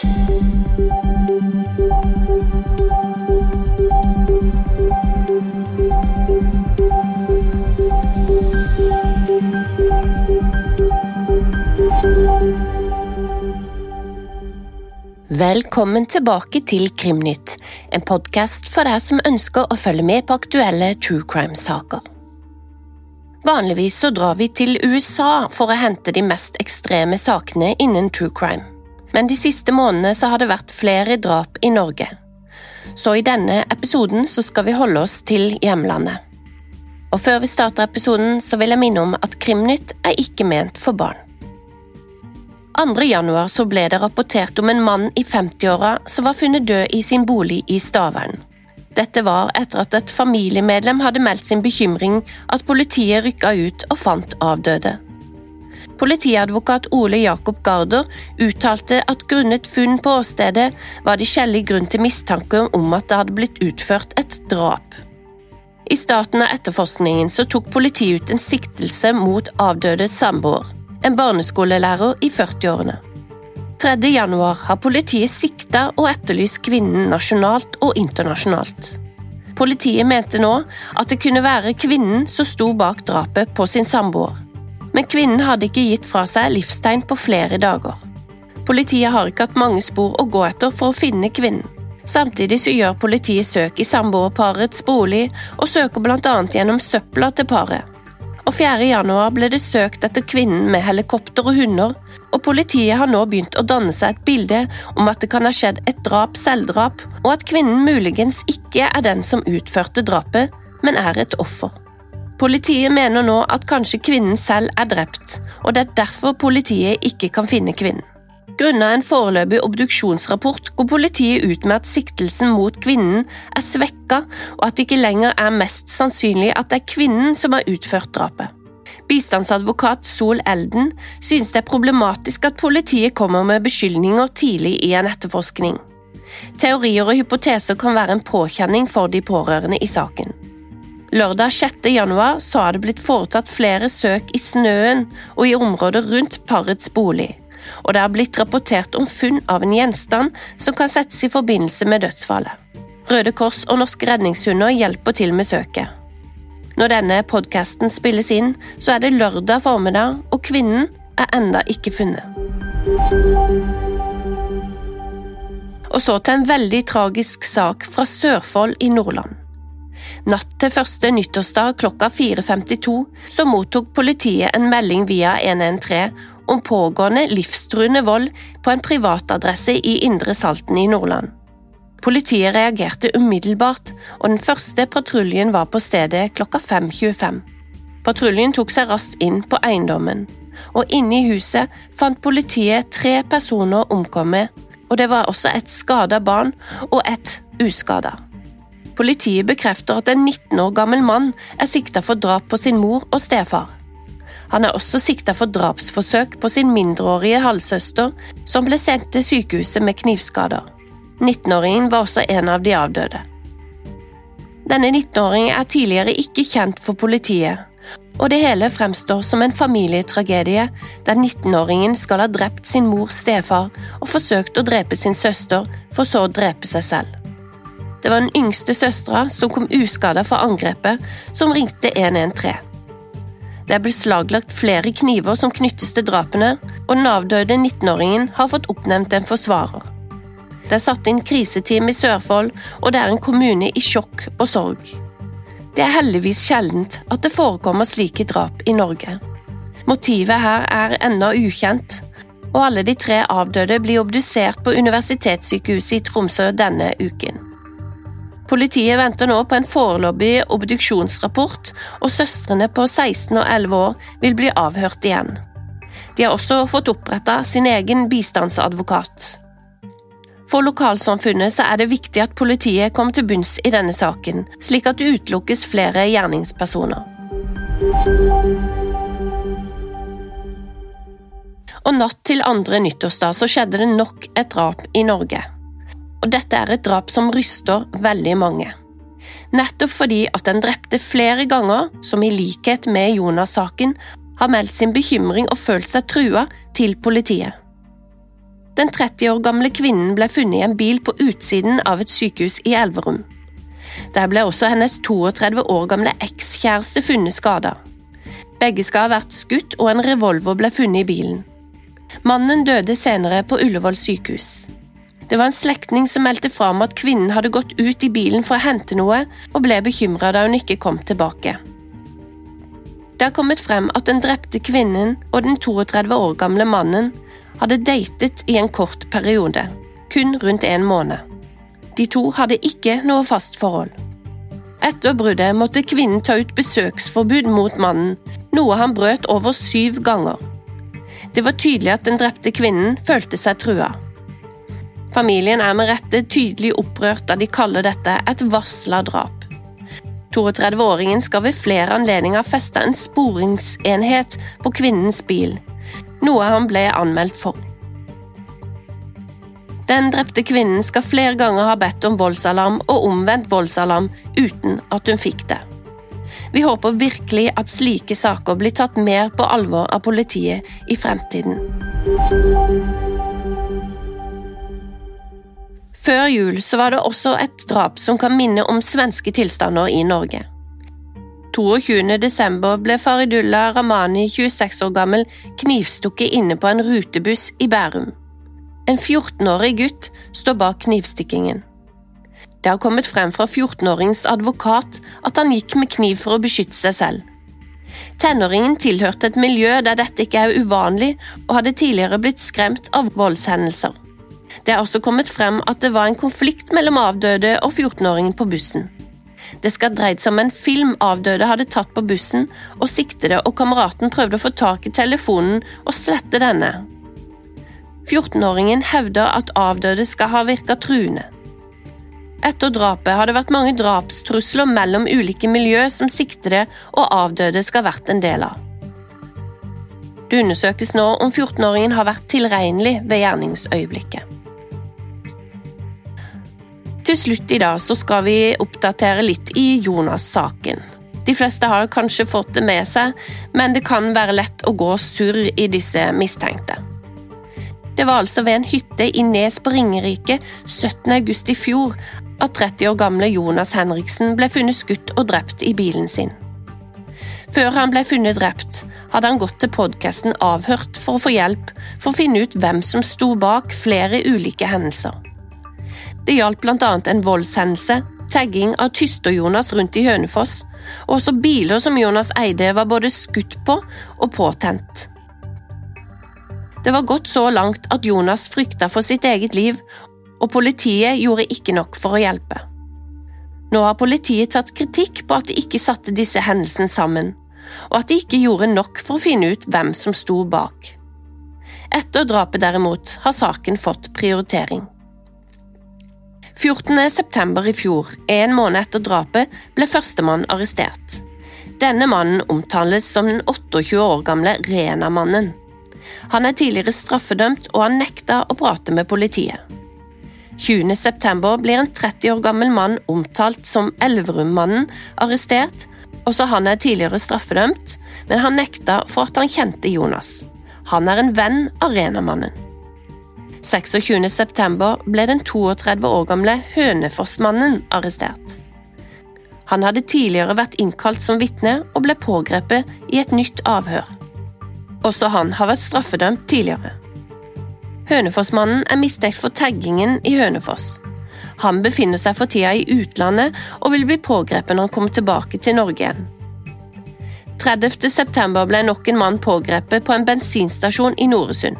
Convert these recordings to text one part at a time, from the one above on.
Velkommen tilbake til Krimnytt, en podkast for deg som ønsker å følge med på aktuelle true crime-saker. Vanligvis så drar vi til USA for å hente de mest ekstreme sakene innen true crime. Men de siste månedene så har det vært flere drap i Norge. Så i denne episoden så skal vi holde oss til hjemlandet. Og før vi starter episoden, så vil jeg minne om at Krimnytt er ikke ment for barn. 2. januar så ble det rapportert om en mann i 50-åra som var funnet død i sin bolig i Stavern. Dette var etter at et familiemedlem hadde meldt sin bekymring at politiet rykka ut og fant avdøde. Politiadvokat Ole Jakob Garder uttalte at grunnet funn på åstedet var det skjellig grunn til mistanke om at det hadde blitt utført et drap. I starten av etterforskningen så tok politiet ut en siktelse mot avdøde samboer, en barneskolelærer i 40-årene. 3. januar har politiet sikta og etterlyst kvinnen nasjonalt og internasjonalt. Politiet mente nå at det kunne være kvinnen som sto bak drapet på sin samboer men kvinnen hadde ikke gitt fra seg livstegn på flere dager. Politiet har ikke hatt mange spor å gå etter for å finne kvinnen. Samtidig så gjør politiet søk i samboerparets bolig, og søker annet gjennom søpla til paret. Og 4. januar ble det søkt etter kvinnen med helikopter og hunder, og politiet har nå begynt å danne seg et bilde om at det kan ha skjedd et drap-selvdrap, og at kvinnen muligens ikke er den som utførte drapet, men er et offer. Politiet mener nå at kanskje kvinnen selv er drept, og det er derfor politiet ikke kan finne kvinnen. Grunnet en foreløpig obduksjonsrapport går politiet ut med at siktelsen mot kvinnen er svekka, og at det ikke lenger er mest sannsynlig at det er kvinnen som har utført drapet. Bistandsadvokat Sol Elden synes det er problematisk at politiet kommer med beskyldninger tidlig i en etterforskning. Teorier og hypoteser kan være en påkjenning for de pårørende i saken. Lørdag 6. januar så har det blitt foretatt flere søk i snøen og i området rundt parets bolig, og det har blitt rapportert om funn av en gjenstand som kan settes i forbindelse med dødsfallet. Røde Kors og Norske redningshunder hjelper til med søket. Når denne podkasten spilles inn, så er det lørdag formiddag, og kvinnen er enda ikke funnet. Og så til en veldig tragisk sak fra Sørfold i Nordland. Natt til første nyttårsdag klokka 4.52 så mottok politiet en melding via 113 om pågående livstruende vold på en privatadresse i Indre Salten i Nordland. Politiet reagerte umiddelbart, og den første patruljen var på stedet klokka 5.25. Patruljen tok seg raskt inn på eiendommen, og inne i huset fant politiet tre personer omkommet, og det var også et skada barn og et uskada. Politiet bekrefter at en 19 år gammel mann er sikta for drap på sin mor og stefar. Han er også sikta for drapsforsøk på sin mindreårige halvsøster, som ble sendt til sykehuset med knivskader. 19-åringen var også en av de avdøde. Denne 19-åringen er tidligere ikke kjent for politiet, og det hele fremstår som en familietragedie der 19-åringen skal ha drept sin mors stefar og forsøkt å drepe sin søster, for så å drepe seg selv. Det var den yngste søstera som kom uskada fra angrepet, som ringte 113. Det er beslaglagt flere kniver som knyttes til drapene, og den avdøde 19-åringen har fått oppnevnt en forsvarer. Det er satt inn kriseteam i Sørfold, og det er en kommune i sjokk og sorg. Det er heldigvis sjeldent at det forekommer slike drap i Norge. Motivet her er ennå ukjent, og alle de tre avdøde blir obdusert på Universitetssykehuset i Tromsø denne uken. Politiet venter nå på en foreløpig obduksjonsrapport, og søstrene på 16 og 11 år vil bli avhørt igjen. De har også fått oppretta sin egen bistandsadvokat. For lokalsamfunnet er det viktig at politiet kommer til bunns i denne saken, slik at det utelukkes flere gjerningspersoner. Og natt til andre nyttårsdag så skjedde det nok et drap i Norge og dette er et drap som ryster veldig mange. Nettopp fordi at den drepte flere ganger, som i likhet med Jonas-saken, har meldt sin bekymring og følt seg trua til politiet. Den 30 år gamle kvinnen ble funnet i en bil på utsiden av et sykehus i Elverum. Der ble også hennes 32 år gamle ekskjæreste funnet skada. Begge skal ha vært skutt, og en revolver ble funnet i bilen. Mannen døde senere på Ullevål sykehus. Det var en slektning som meldte fra om at kvinnen hadde gått ut i bilen for å hente noe, og ble bekymra da hun ikke kom tilbake. Det har kommet frem at den drepte kvinnen og den 32 år gamle mannen hadde datet i en kort periode, kun rundt en måned. De to hadde ikke noe fast forhold. Etter bruddet måtte kvinnen ta ut besøksforbud mot mannen, noe han brøt over syv ganger. Det var tydelig at den drepte kvinnen følte seg trua. Familien er med rette tydelig opprørt da de kaller dette et varsla drap. 32-åringen skal ved flere anledninger feste en sporingsenhet på kvinnens bil, noe han ble anmeldt for. Den drepte kvinnen skal flere ganger ha bedt om voldsalarm og omvendt voldsalarm uten at hun fikk det. Vi håper virkelig at slike saker blir tatt mer på alvor av politiet i fremtiden. Før jul så var det også et drap som kan minne om svenske tilstander i Norge. 22. desember ble Faridullah Ramani, 26 år gammel, knivstukket inne på en rutebuss i Bærum. En 14-årig gutt står bak knivstikkingen. Det har kommet frem fra 14-åringens advokat at han gikk med kniv for å beskytte seg selv. Tenåringen tilhørte et miljø der dette ikke er uvanlig, og hadde tidligere blitt skremt av voldshendelser. Det er også kommet frem at det var en konflikt mellom avdøde og 14-åringen på bussen. Det skal ha dreid seg om en film avdøde hadde tatt på bussen, og siktede og kameraten prøvde å få tak i telefonen og slette denne. 14-åringen hevder at avdøde skal ha virka truende. Etter drapet har det vært mange drapstrusler mellom ulike miljø som siktede og avdøde skal ha vært en del av. Det undersøkes nå om 14-åringen har vært tilregnelig ved gjerningsøyeblikket. Til slutt i dag så skal vi oppdatere litt i Jonas-saken. De fleste har kanskje fått det med seg, men det kan være lett å gå surr i disse mistenkte. Det var altså ved en hytte i Nes på Ringerike 17. august i fjor at 30 år gamle Jonas Henriksen ble funnet skutt og drept i bilen sin. Før han ble funnet drept, hadde han gått til podkasten Avhørt for å få hjelp for å finne ut hvem som sto bak flere ulike hendelser. Det gjaldt bl.a. en voldshendelse, tagging av Tyster-Jonas rundt i Hønefoss, og også biler som Jonas eide var både skutt på og påtent. Det var gått så langt at Jonas frykta for sitt eget liv, og politiet gjorde ikke nok for å hjelpe. Nå har politiet tatt kritikk på at de ikke satte disse hendelsene sammen, og at de ikke gjorde nok for å finne ut hvem som sto bak. Etter drapet derimot har saken fått prioritering. 14. september i fjor, en måned etter drapet, ble førstemann arrestert. Denne mannen omtales som den 28 år gamle Rena-mannen. Han er tidligere straffedømt og har nekta å prate med politiet. 20. september blir en 30 år gammel mann omtalt som Elverum-mannen arrestert. Også han er tidligere straffedømt, men han nekta for at han kjente Jonas. Han er en venn av Rena-mannen. 26.9 ble den 32 år gamle Hønefoss-mannen arrestert. Han hadde tidligere vært innkalt som vitne og ble pågrepet i et nytt avhør. Også han har vært straffedømt tidligere. Hønefoss-mannen er mistenkt for taggingen i Hønefoss. Han befinner seg for tida i utlandet og vil bli pågrepet når han kommer tilbake til Norge igjen. 30.9 ble nok en mann pågrepet på en bensinstasjon i Noresund.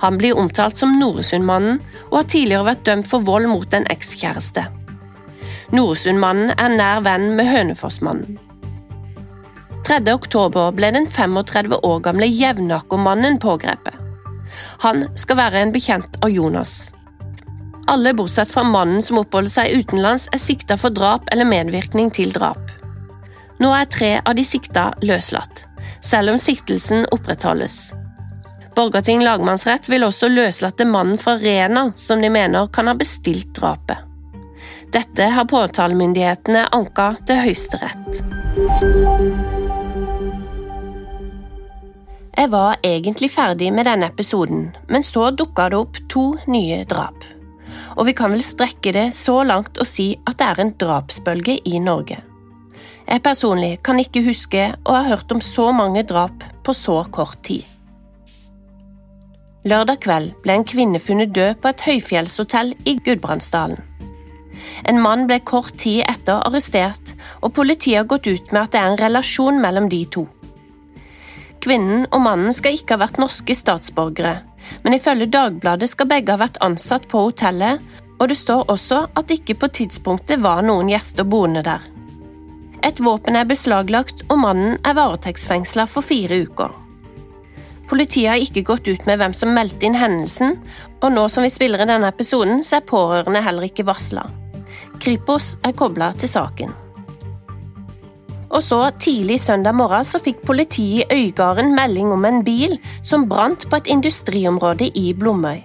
Han blir omtalt som Noresundmannen og har tidligere vært dømt for vold mot en ekskjæreste. Noresundmannen er nær venn med Hønefossmannen. 3. oktober ble den 35 år gamle Jevnakermannen pågrepet. Han skal være en bekjent av Jonas. Alle bortsett fra mannen som oppholder seg utenlands, er sikta for drap eller medvirkning til drap. Nå er tre av de sikta løslatt, selv om siktelsen opprettholdes. Borgarting lagmannsrett vil også løslate mannen fra Rena, som de mener kan ha bestilt drapet. Dette har påtalemyndighetene anka til Høyesterett. Jeg var egentlig ferdig med denne episoden, men så dukka det opp to nye drap. Og vi kan vel strekke det så langt og si at det er en drapsbølge i Norge. Jeg personlig kan ikke huske å ha hørt om så mange drap på så kort tid. Lørdag kveld ble en kvinne funnet død på et høyfjellshotell i Gudbrandsdalen. En mann ble kort tid etter arrestert, og politiet har gått ut med at det er en relasjon mellom de to. Kvinnen og mannen skal ikke ha vært norske statsborgere, men ifølge Dagbladet skal begge ha vært ansatt på hotellet, og det står også at det ikke på tidspunktet var noen gjester boende der. Et våpen er beslaglagt, og mannen er varetektsfengsla for fire uker. Politiet har ikke gått ut med hvem som meldte inn hendelsen, og nå som vi spiller i denne episoden, så er pårørende heller ikke varsla. Kripos er kobla til saken. Og så Tidlig søndag morgen så fikk politiet i Øygarden melding om en bil som brant på et industriområde i Blomøy.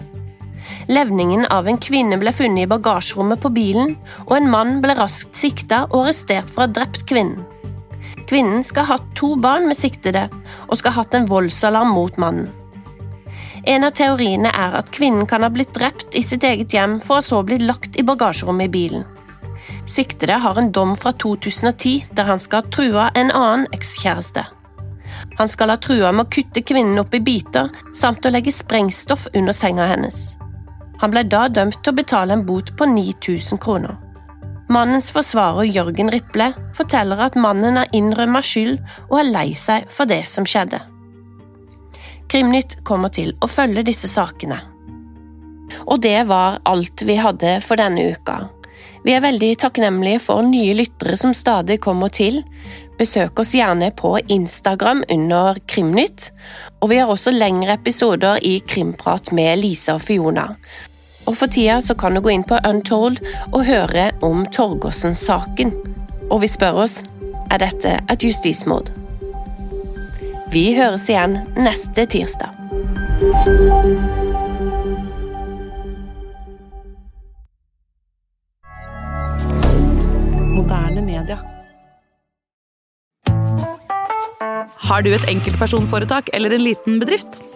Levningen av en kvinne ble funnet i bagasjerommet på bilen, og en mann ble raskt sikta og arrestert for å ha drept kvinnen. Kvinnen skal ha hatt to barn med siktede, og skal ha hatt en voldsalarm mot mannen. En av teoriene er at kvinnen kan ha blitt drept i sitt eget hjem, for å så bli lagt i bagasjerommet i bilen. Siktede har en dom fra 2010 der han skal ha trua en annen ekskjæreste. Han skal ha trua med å kutte kvinnen opp i biter, samt å legge sprengstoff under senga hennes. Han ble da dømt til å betale en bot på 9000 kroner. Mannens forsvarer Jørgen Riple forteller at mannen har innrømma skyld og er lei seg for det som skjedde. Krimnytt kommer til å følge disse sakene. Og det var alt vi hadde for denne uka. Vi er veldig takknemlige for nye lyttere som stadig kommer til. Besøk oss gjerne på Instagram under Krimnytt, og vi har også lengre episoder i Krimprat med Lisa og Fiona. Og for tida så kan du gå inn på Untold og høre om Torgersen-saken. Og vi spør oss er dette et justismord. Vi høres igjen neste tirsdag. Moderne media. Har du et enkeltpersonforetak eller en liten bedrift?